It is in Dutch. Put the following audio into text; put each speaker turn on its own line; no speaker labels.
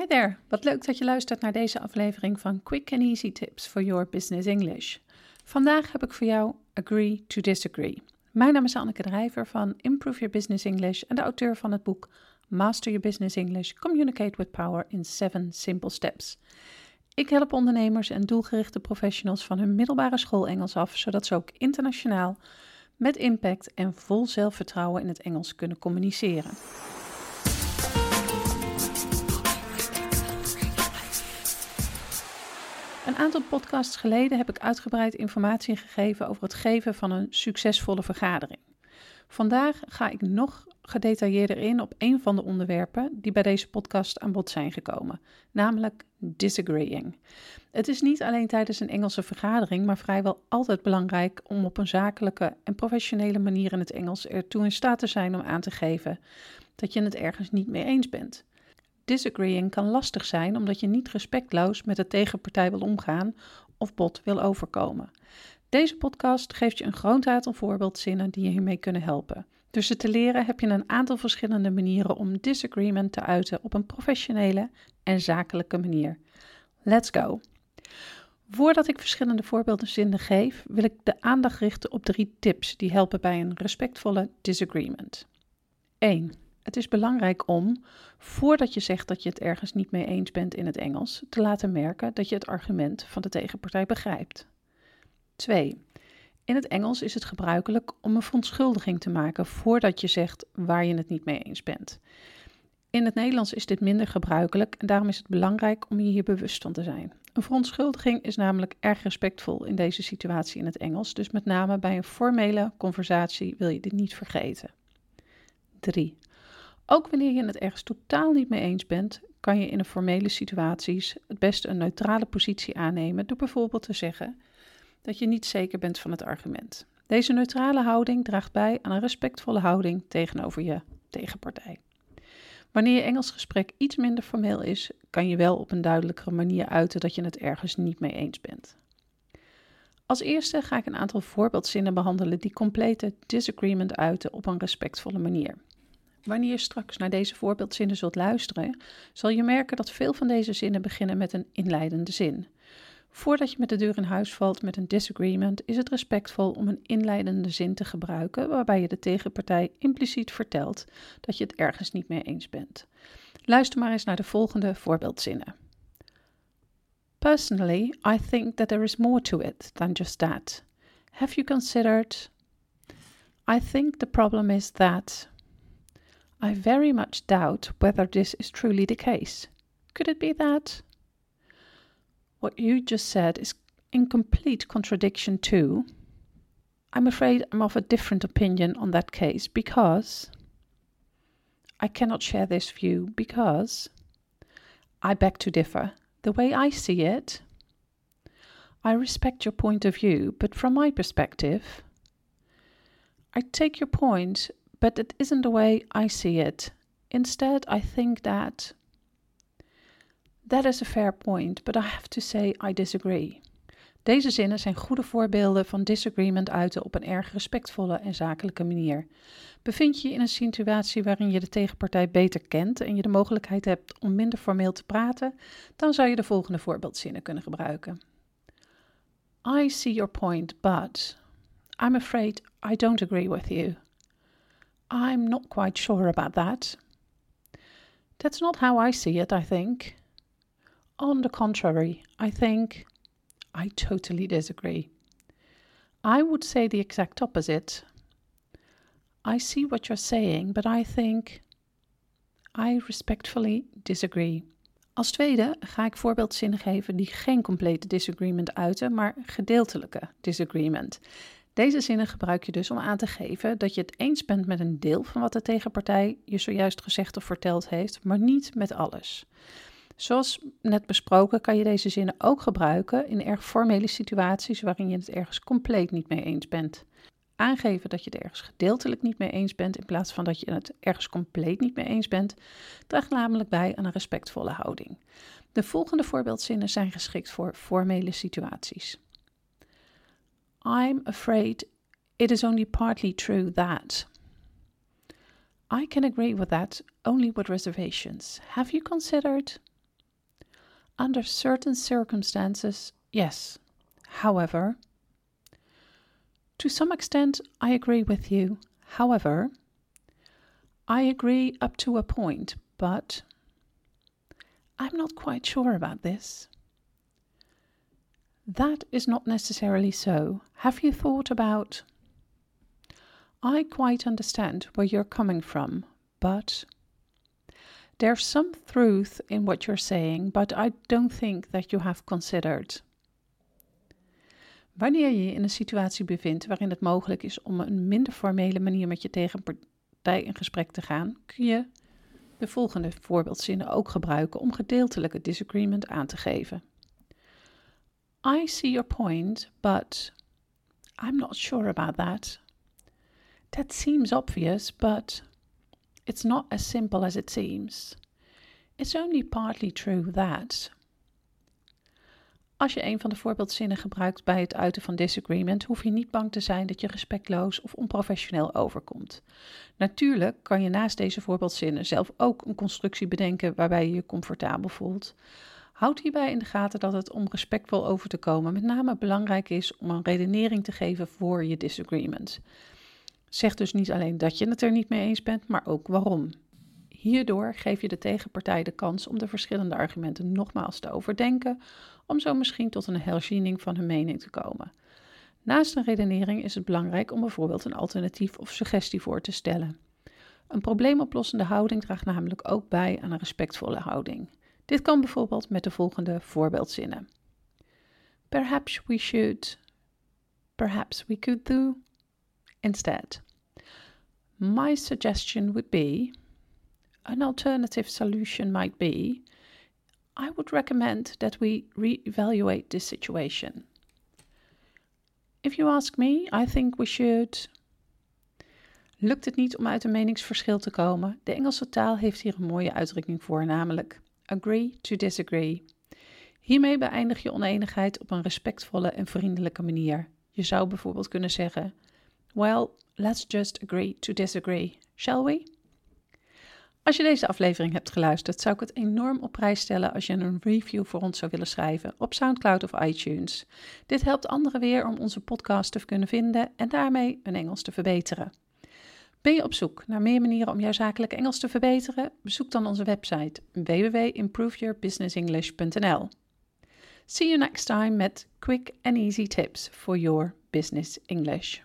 Hi there, wat leuk dat je luistert naar deze aflevering van Quick and Easy Tips for Your Business English. Vandaag heb ik voor jou Agree to Disagree. Mijn naam is Anneke Drijver van Improve Your Business English en de auteur van het boek Master Your Business English: Communicate with Power in 7 Simple Steps. Ik help ondernemers en doelgerichte professionals van hun middelbare school Engels af, zodat ze ook internationaal met impact en vol zelfvertrouwen in het Engels kunnen communiceren. Een aantal podcasts geleden heb ik uitgebreid informatie gegeven over het geven van een succesvolle vergadering. Vandaag ga ik nog gedetailleerder in op een van de onderwerpen die bij deze podcast aan bod zijn gekomen, namelijk disagreeing. Het is niet alleen tijdens een Engelse vergadering, maar vrijwel altijd belangrijk om op een zakelijke en professionele manier in het Engels ertoe in staat te zijn om aan te geven dat je het ergens niet mee eens bent. Disagreeing kan lastig zijn omdat je niet respectloos met de tegenpartij wil omgaan of bot wil overkomen. Deze podcast geeft je een groot aantal voorbeeldzinnen die je hiermee kunnen helpen. Dus te leren heb je een aantal verschillende manieren om disagreement te uiten op een professionele en zakelijke manier. Let's go! Voordat ik verschillende voorbeeldzinnen geef, wil ik de aandacht richten op drie tips die helpen bij een respectvolle disagreement. 1. Het is belangrijk om, voordat je zegt dat je het ergens niet mee eens bent in het Engels, te laten merken dat je het argument van de tegenpartij begrijpt. 2. In het Engels is het gebruikelijk om een verontschuldiging te maken voordat je zegt waar je het niet mee eens bent. In het Nederlands is dit minder gebruikelijk en daarom is het belangrijk om je hier bewust van te zijn. Een verontschuldiging is namelijk erg respectvol in deze situatie in het Engels, dus met name bij een formele conversatie wil je dit niet vergeten. 3. Ook wanneer je het ergens totaal niet mee eens bent, kan je in formele situaties het beste een neutrale positie aannemen door bijvoorbeeld te zeggen dat je niet zeker bent van het argument. Deze neutrale houding draagt bij aan een respectvolle houding tegenover je tegenpartij. Wanneer je Engels gesprek iets minder formeel is, kan je wel op een duidelijkere manier uiten dat je het ergens niet mee eens bent. Als eerste ga ik een aantal voorbeeldzinnen behandelen die complete disagreement uiten op een respectvolle manier. Wanneer je straks naar deze voorbeeldzinnen zult luisteren, zal je merken dat veel van deze zinnen beginnen met een inleidende zin. Voordat je met de deur in huis valt met een disagreement, is het respectvol om een inleidende zin te gebruiken waarbij je de tegenpartij impliciet vertelt dat je het ergens niet mee eens bent. Luister maar eens naar de volgende voorbeeldzinnen. Personally, I think that there is more to it than just that. Have you considered? I think the problem is that. I very much doubt whether this is truly the case. Could it be that? What you just said is in complete contradiction to. I'm afraid I'm of a different opinion on that case because. I cannot share this view because. I beg to differ. The way I see it. I respect your point of view, but from my perspective. I take your point, but it isn't the way I see it. Instead, I think that. That is a fair point, but I have to say I disagree. Deze zinnen zijn goede voorbeelden van disagreement uiten op een erg respectvolle en zakelijke manier. Bevind je je in een situatie waarin je de tegenpartij beter kent en je de mogelijkheid hebt om minder formeel te praten, dan zou je de volgende voorbeeldzinnen kunnen gebruiken. I see your point, but I'm afraid I don't agree with you. I'm not quite sure about that. That's not how I see it, I think. On the contrary, I think I totally disagree. I would say the exact opposite. I see what you're saying, but I think I respectfully disagree. Als tweede ga ik voorbeeldzinnen geven die geen complete disagreement uiten, maar gedeeltelijke disagreement. Deze zinnen gebruik je dus om aan te geven dat je het eens bent met een deel van wat de tegenpartij je zojuist gezegd of verteld heeft, maar niet met alles. Zoals net besproken kan je deze zinnen ook gebruiken in erg formele situaties waarin je het ergens compleet niet mee eens bent. Aangeven dat je het ergens gedeeltelijk niet mee eens bent in plaats van dat je het ergens compleet niet mee eens bent, draagt namelijk bij aan een respectvolle houding. De volgende voorbeeldzinnen zijn geschikt voor formele situaties. I'm afraid it is only partly true that. I can agree with that, only with reservations. Have you considered? Under certain circumstances, yes. However, to some extent, I agree with you. However, I agree up to a point, but I'm not quite sure about this. That is not necessarily so. Have you thought about? I quite understand where you're coming from, but there's some truth in what you're saying, but I don't think that you have considered. Wanneer je je in een situatie bevindt waarin het mogelijk is om een minder formele manier met je tegenpartij in gesprek te gaan, kun je de volgende voorbeeldzinnen ook gebruiken om gedeeltelijke disagreement aan te geven. I see your point, but I'm not sure about that. That seems obvious, but it's not as simple as it seems. It's only partly true that. Als je een van de voorbeeldzinnen gebruikt bij het uiten van disagreement, hoef je niet bang te zijn dat je respectloos of onprofessioneel overkomt. Natuurlijk kan je naast deze voorbeeldzinnen zelf ook een constructie bedenken waarbij je je comfortabel voelt. Houd hierbij in de gaten dat het om respectvol over te komen met name belangrijk is om een redenering te geven voor je disagreement. Zeg dus niet alleen dat je het er niet mee eens bent, maar ook waarom. Hierdoor geef je de tegenpartij de kans om de verschillende argumenten nogmaals te overdenken, om zo misschien tot een herziening van hun mening te komen. Naast een redenering is het belangrijk om bijvoorbeeld een alternatief of suggestie voor te stellen. Een probleemoplossende houding draagt namelijk ook bij aan een respectvolle houding. Dit kan bijvoorbeeld met de volgende voorbeeldzinnen. Perhaps we should. Perhaps we could do. Instead. My suggestion would be an alternative solution might be I would recommend that we re-evaluate this situation. If you ask me, I think we should. Lukt het niet om uit een meningsverschil te komen? De Engelse taal heeft hier een mooie uitdrukking voor, namelijk agree to disagree. Hiermee beëindig je oneenigheid op een respectvolle en vriendelijke manier. Je zou bijvoorbeeld kunnen zeggen: Well, let's just agree to disagree, shall we? Als je deze aflevering hebt geluisterd, zou ik het enorm op prijs stellen als je een review voor ons zou willen schrijven op SoundCloud of iTunes. Dit helpt anderen weer om onze podcast te kunnen vinden en daarmee hun Engels te verbeteren. Ben je op zoek naar meer manieren om jouw zakelijk Engels te verbeteren? Bezoek dan onze website www.improveyourbusinessenglish.nl. See you next time met quick and easy tips for your business English.